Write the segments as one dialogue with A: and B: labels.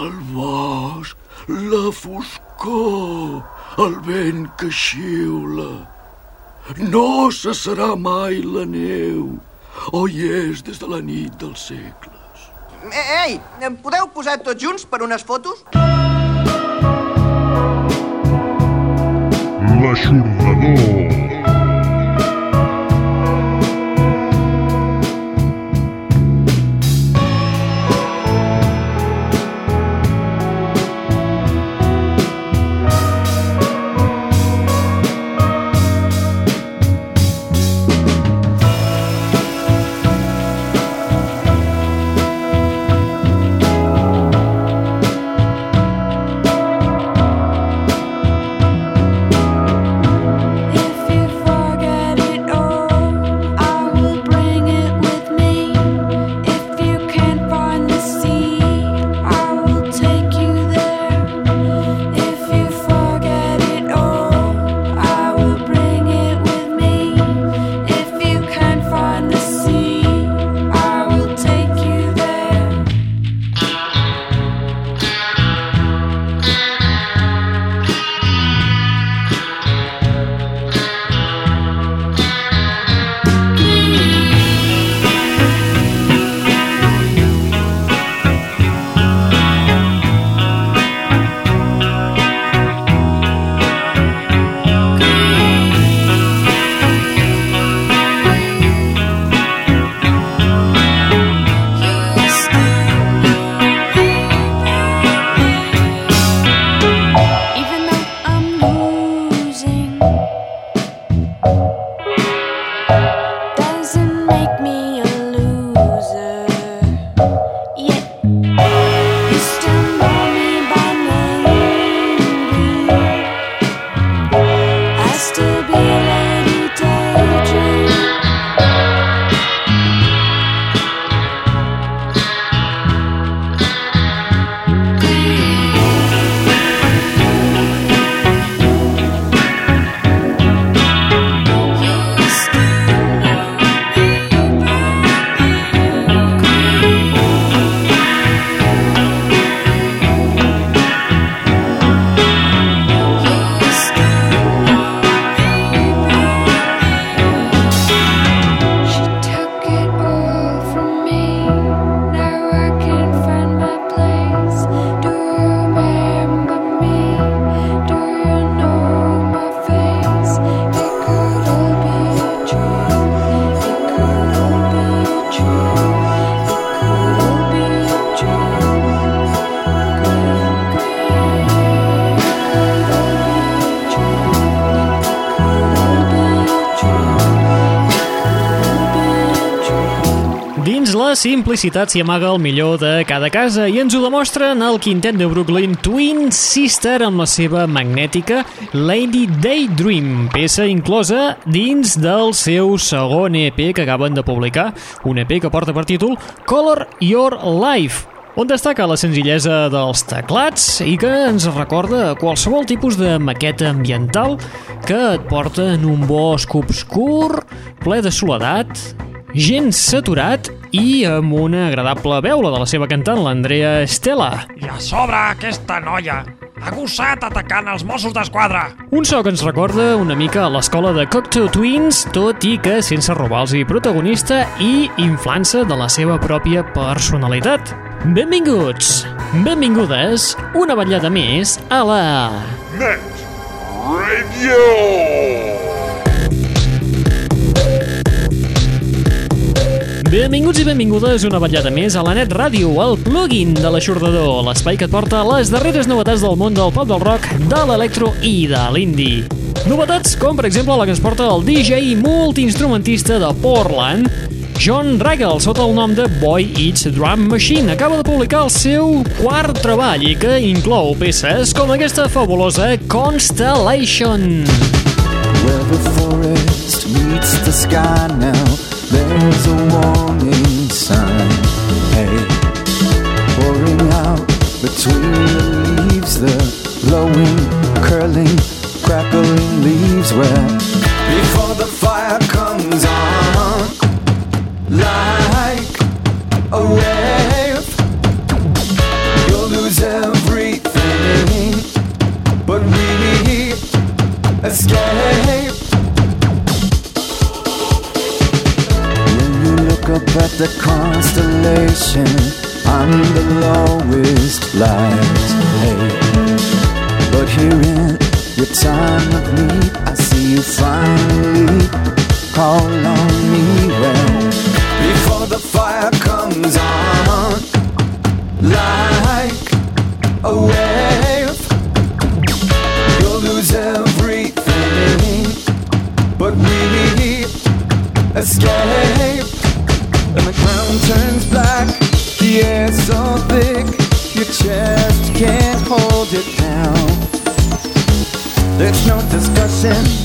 A: El bosc, la foscor, el vent que xiula. No cessarà mai la neu, o hi és des de la nit dels segles.
B: Eh, Ei, em podeu posar tots junts per unes fotos?
C: L'aixordador.
D: Simplicitat s'hi amaga el millor de cada casa i ens ho demostren el quintet de Brooklyn Twin Sister amb la seva magnètica Lady Daydream, peça inclosa dins del seu segon EP que acaben de publicar, un EP que porta per títol Color Your Life, on destaca la senzillesa dels teclats i que ens recorda qualsevol tipus de maqueta ambiental que et porta en un bosc obscur, ple de soledat, gens saturat i amb una agradable veu, la de la seva cantant, l'Andrea Estela.
E: I a sobre aquesta noia ha gossat atacant els Mossos d'Esquadra.
D: Un so que ens recorda una mica a l'escola de Cocteau Twins, tot i que sense robar-los protagonista i inflant-se de la seva pròpia personalitat. Benvinguts, benvingudes, una vetllada més a la...
C: Net Radio.
D: Benvinguts i benvingudes una vetllada més a la Net Ràdio, el plugin de l'aixordador, l'espai que et porta les darreres novetats del món del pop del rock, de l'electro i de l'indie. Novetats com, per exemple, la que ens porta el DJ multiinstrumentista de Portland, John Ragel, sota el nom de Boy Eats Drum Machine, acaba de publicar el seu quart treball i que inclou peces com aquesta fabulosa Constellation.
F: Where the forest meets the sky now, there's a warning sign. Hey, pouring out between the leaves, the blowing, curling, crackling leaves. Where before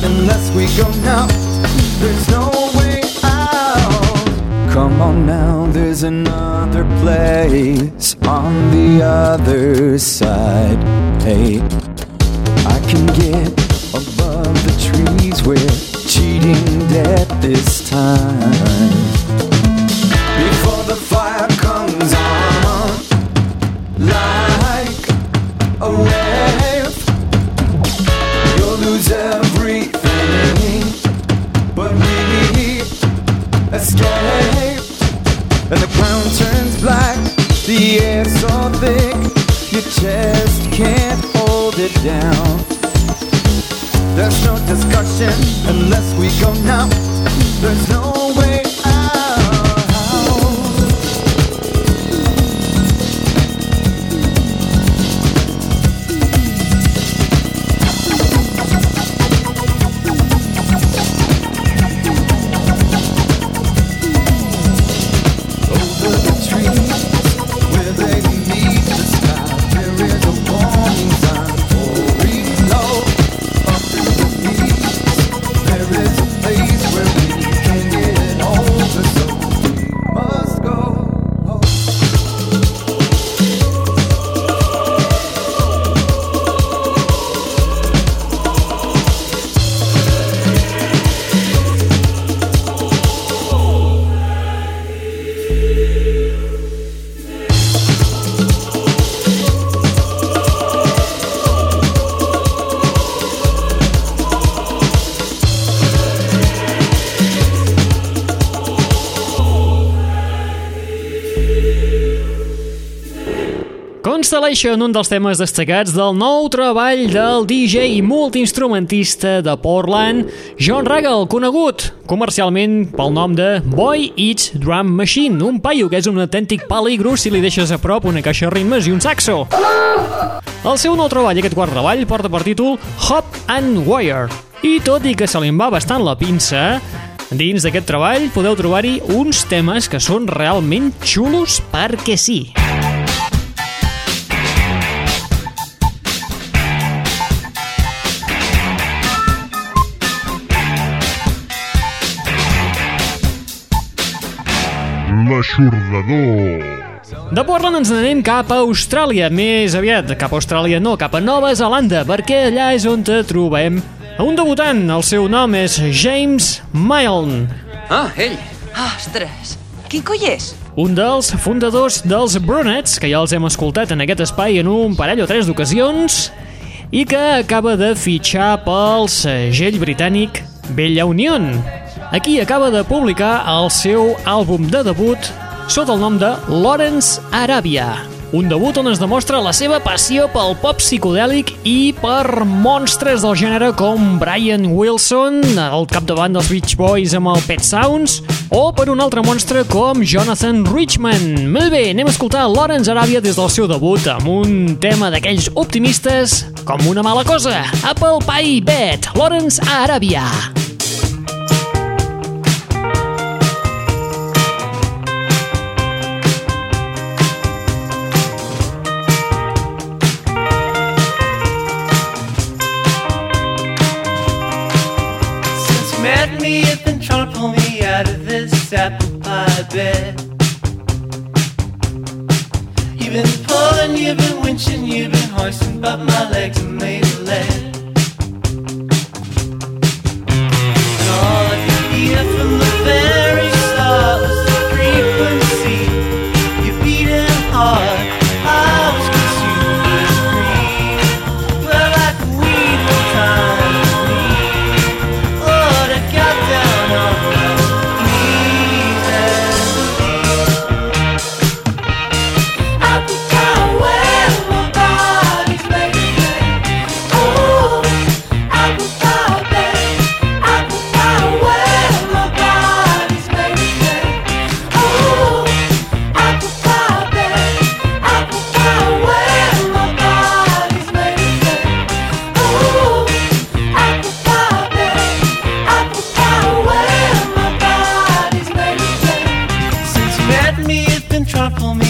F: unless we go now. There's no way out. Come on now, there's another place on the other side. Hey, I can get above the trees. We're cheating dead this time. Before the fire and the ground turns black. The air's so thick, your chest can't hold it down. There's no discussion unless we go now. There's no way
D: Constellation, un dels temes destacats del nou treball del DJ i multiinstrumentista de Portland, John Ragal, conegut comercialment pel nom de Boy Eats Drum Machine, un paio que és un autèntic paligrus si li deixes a prop una caixa de ritmes i un saxo. El seu nou treball, aquest quart treball, porta per títol Hop and Wire. I tot i que se li va bastant la pinça, dins d'aquest treball podeu trobar-hi uns temes que són realment xulos perquè sí.
B: L'aixordador.
D: De Portland ens n'anem cap a Austràlia, més aviat, cap a Austràlia no, cap a Nova Zelanda, perquè allà és on te trobem un debutant. El seu nom és James Milne,
G: Ah, ell.
H: Ostres, quin coi és?
D: un dels fundadors dels Brunettes, que ja els hem escoltat en aquest espai en un parell o tres d'ocasions, i que acaba de fitxar pel segell britànic Bella Union. Aquí acaba de publicar el seu àlbum de debut sota el nom de Lawrence Arabia. Un debut on es demostra la seva passió pel pop psicodèlic i per monstres del gènere com Brian Wilson, al capdavant dels Beach Boys amb el Pet Sounds, o per un altre monstre com Jonathan Richman. Molt bé, anem a escoltar Lawrence Arabia des del seu debut amb un tema d'aquells optimistes com una mala cosa. Apple Pie Bed, Lawrence Arabia.
I: Since You've been pulling, you've been winching, you've been hoisting, but my legs are made of lead. up me.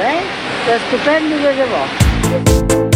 I: Eh? Estupendo de debò.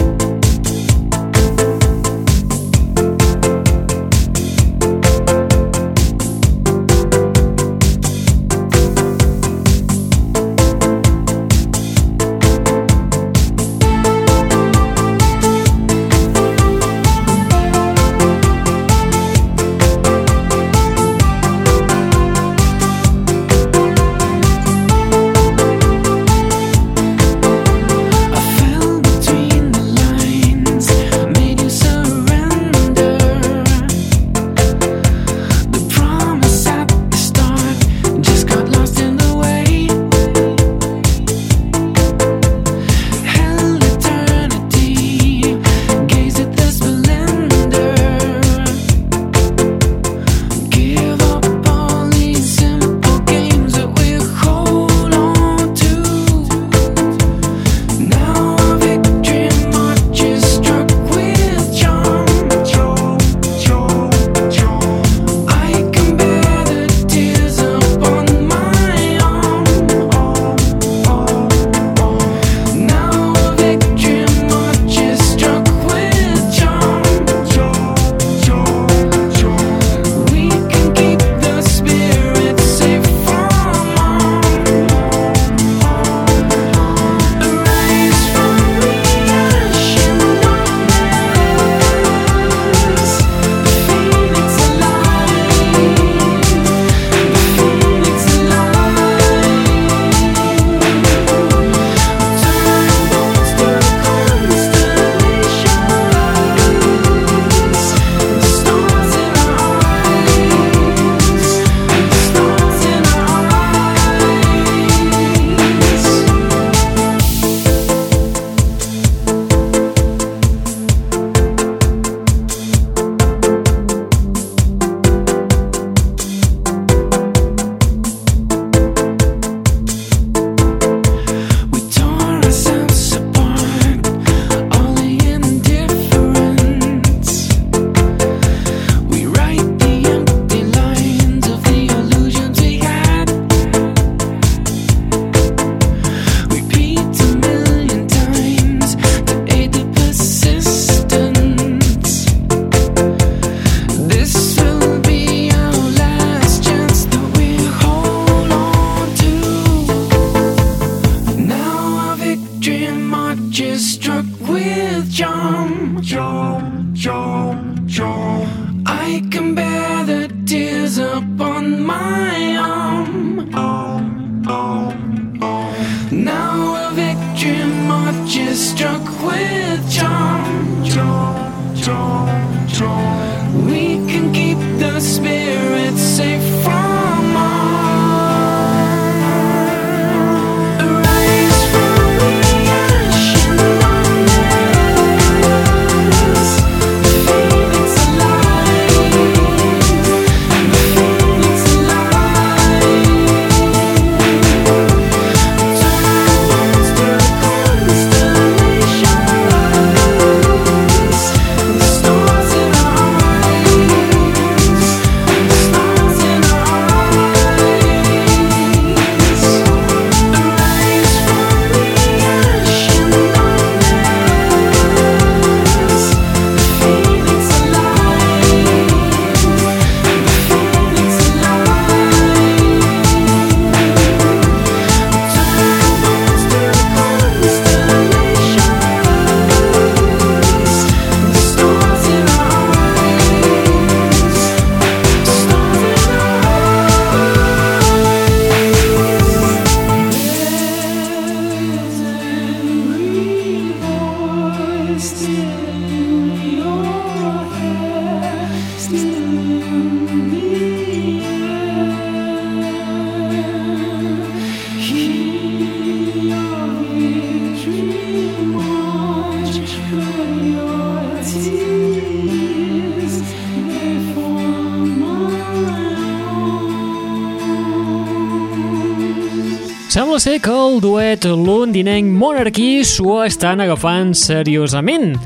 D: Ser que el duet londinenc Monarchy s'ho estan agafant seriosament.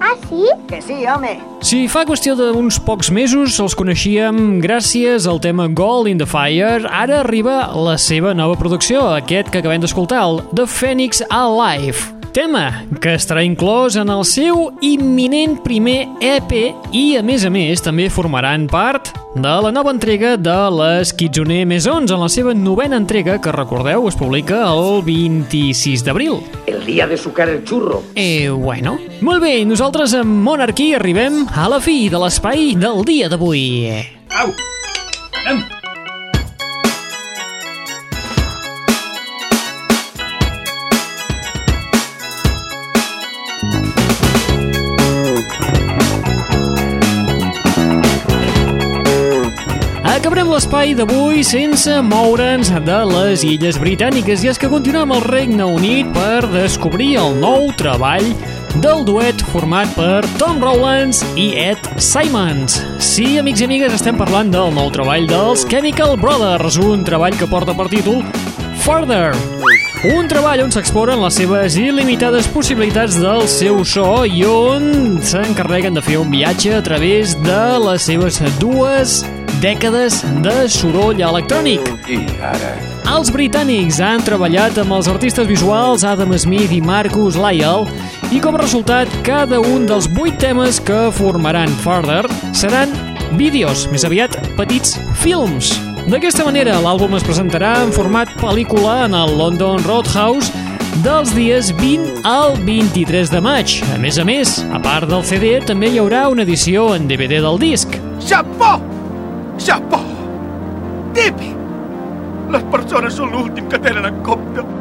J: Ah, sí?
B: Que sí, home.
D: Si fa qüestió d'uns pocs mesos els coneixíem gràcies al tema Gold in the Fire, ara arriba la seva nova producció, aquest que acabem d'escoltar, el The Phoenix Alive. Tema que estarà inclòs en el seu imminent primer EP i, a més a més, també formaran part de la nova entrega de les Kitsune Maisons en la seva novena entrega que, recordeu, es publica el 26 d'abril.
K: El día de sucar el churro.
D: Eh, bueno. Molt bé, nosaltres amb Monarchy arribem a la fi de l'espai del dia d'avui.
K: Au! Anem!
D: Acabarem l'espai d'avui sense moure'ns de les Illes Britàniques i és que continuem al Regne Unit per descobrir el nou treball del duet format per Tom Rowlands i Ed Simons. Sí, amics i amigues, estem parlant del nou treball dels Chemical Brothers, un treball que porta per títol Further. Un treball on s'exploren les seves il·limitades possibilitats del seu so i on s'encarreguen de fer un viatge a través de les seves dues dècades de soroll electrònic.
K: I ara...
D: Els britànics han treballat amb els artistes visuals Adam Smith i Marcus Lyle i com a resultat cada un dels vuit temes que formaran Further seran vídeos, més aviat petits films. D'aquesta manera, l'àlbum es presentarà en format pel·lícula en el London Roadhouse dels dies 20 al 23 de maig. A més a més, a part del CD, també hi haurà una edició en DVD del disc.
A: Chapó! Chapó! Típic! Les persones són l'últim que tenen en compte.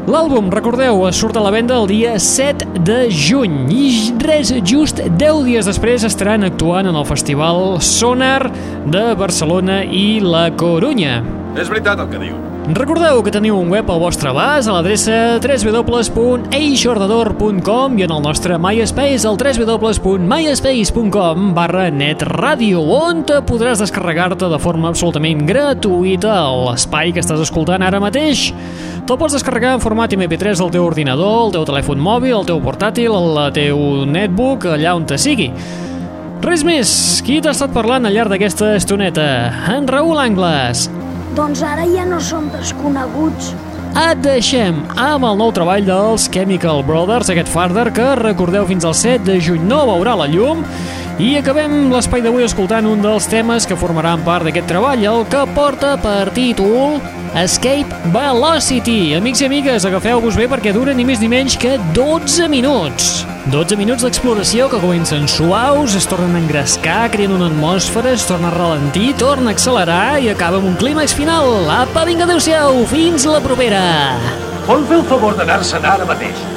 D: L'àlbum, recordeu, surt a la venda el dia 7 de juny i res, just 10 dies després estaran actuant en el festival Sonar de Barcelona i La Corunya.
A: És veritat el que diu.
D: Recordeu que teniu un web al vostre abast a l'adreça www.eixordador.com i en el nostre MySpace al www.myspace.com barra netradio on te podràs descarregar-te de forma absolutament gratuïta l'espai que estàs escoltant ara mateix. Te'l pots descarregar en format MP3 al teu ordinador, al teu telèfon mòbil, al teu portàtil, al teu netbook, allà on te sigui. Res més, qui t'ha estat parlant al llarg d'aquesta estoneta? En Raül Angles.
J: Doncs ara ja no som desconeguts.
D: Et deixem amb el nou treball dels Chemical Brothers, aquest Farther, que recordeu fins al 7 de juny no veurà la llum, i acabem l'espai d'avui escoltant un dels temes que formaran part d'aquest treball, el que porta per títol Escape Velocity. Amics i amigues, agafeu-vos bé perquè dura ni més ni menys que 12 minuts. 12 minuts d'exploració que comencen suaus, es tornen a engrescar, creen una atmosfera, es torna a ralentir, torna a accelerar i acaba amb un clímax final. Apa, vinga, adeu-siau, fins la propera.
K: Vol fer el favor d'anar-se'n ara mateix?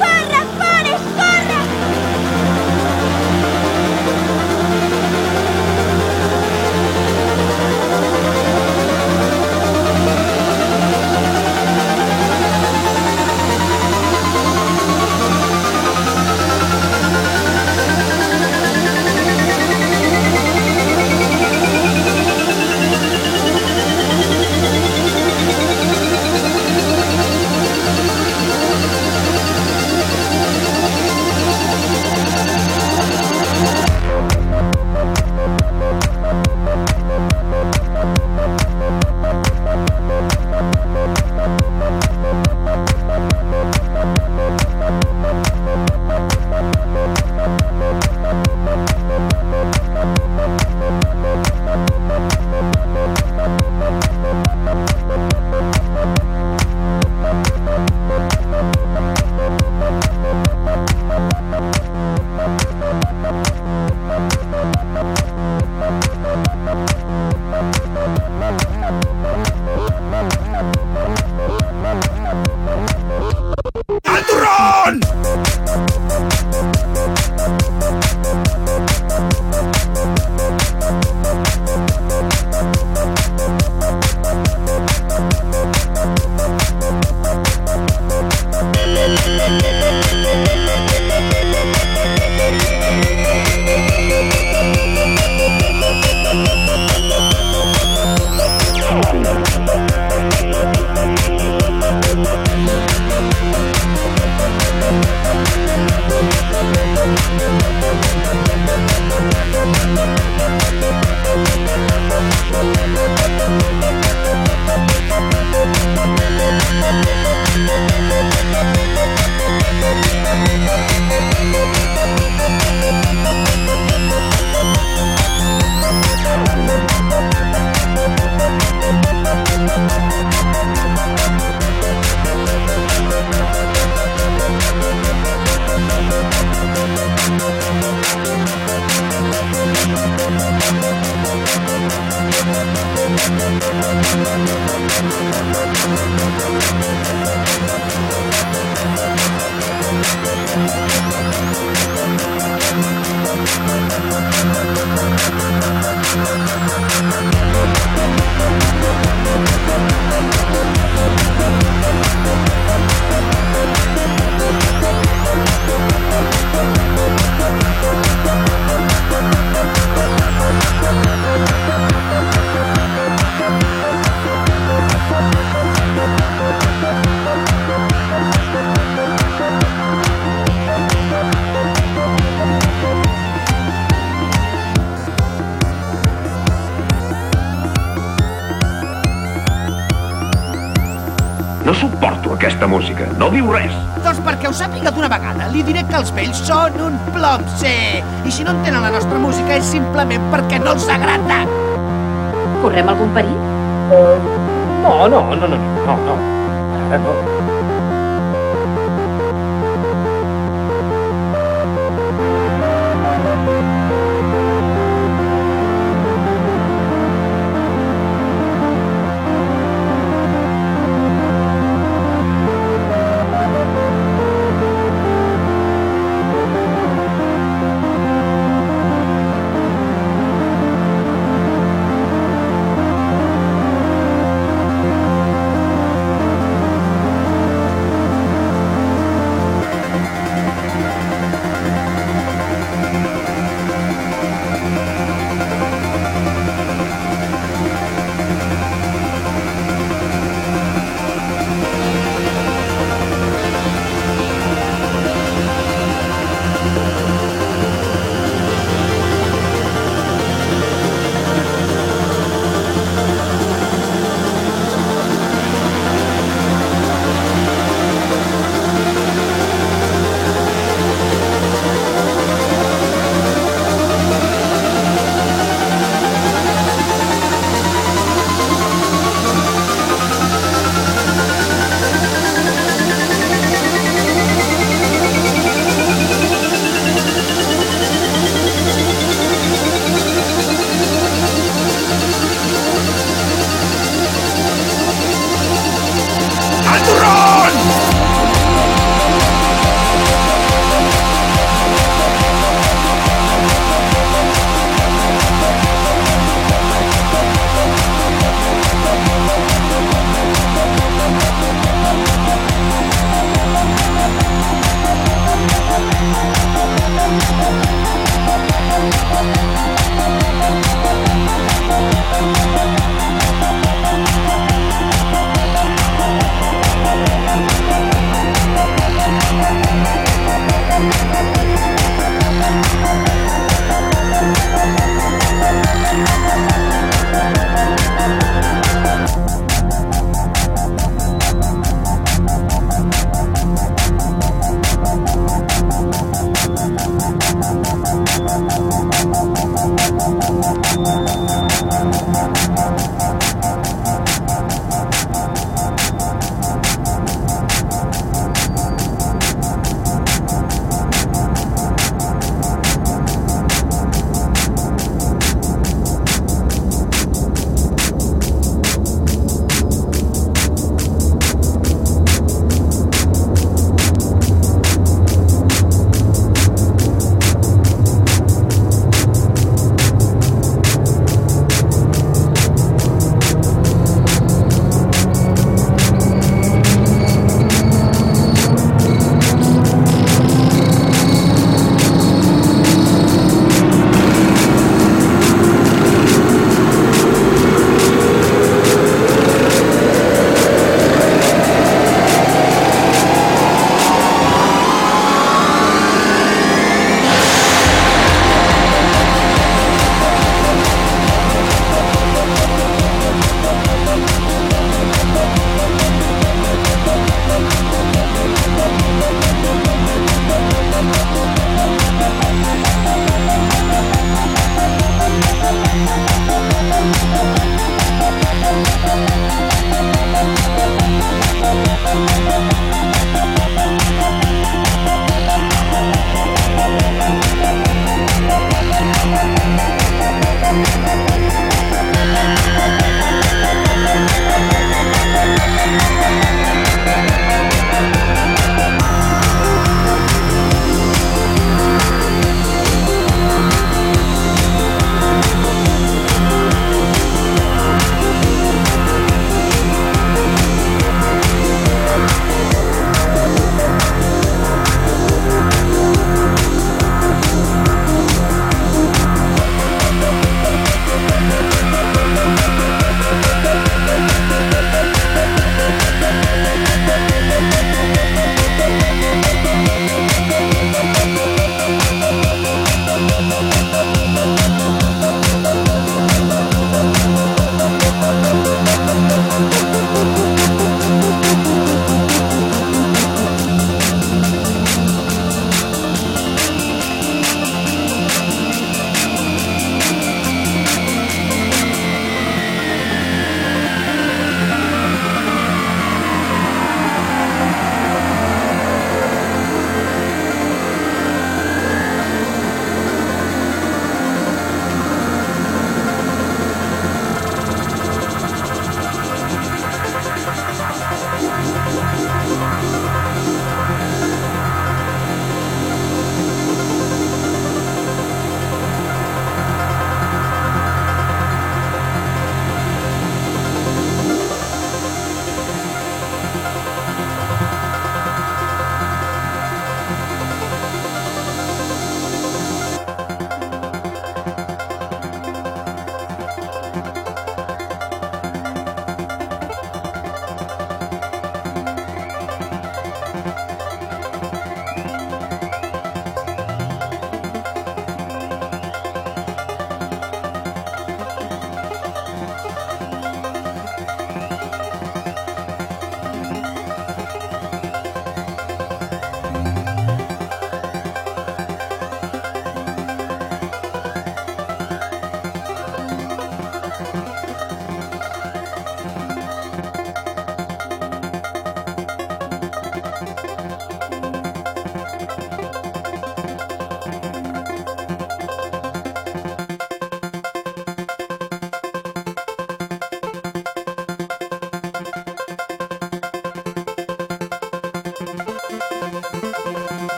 L: Li diré que els vells són un plom, sí. I si no entenen la nostra música és simplement perquè no els agrada.
M: Correm algun perill?
K: No, no, no, no, no, no. Ara no.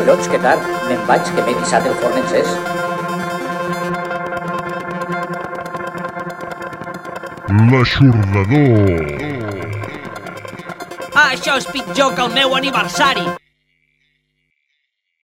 N: Collons, que tard. Me'n vaig, que m'he deixat el forn encès.
B: L'aixordador.
H: Això és pitjor que el meu aniversari.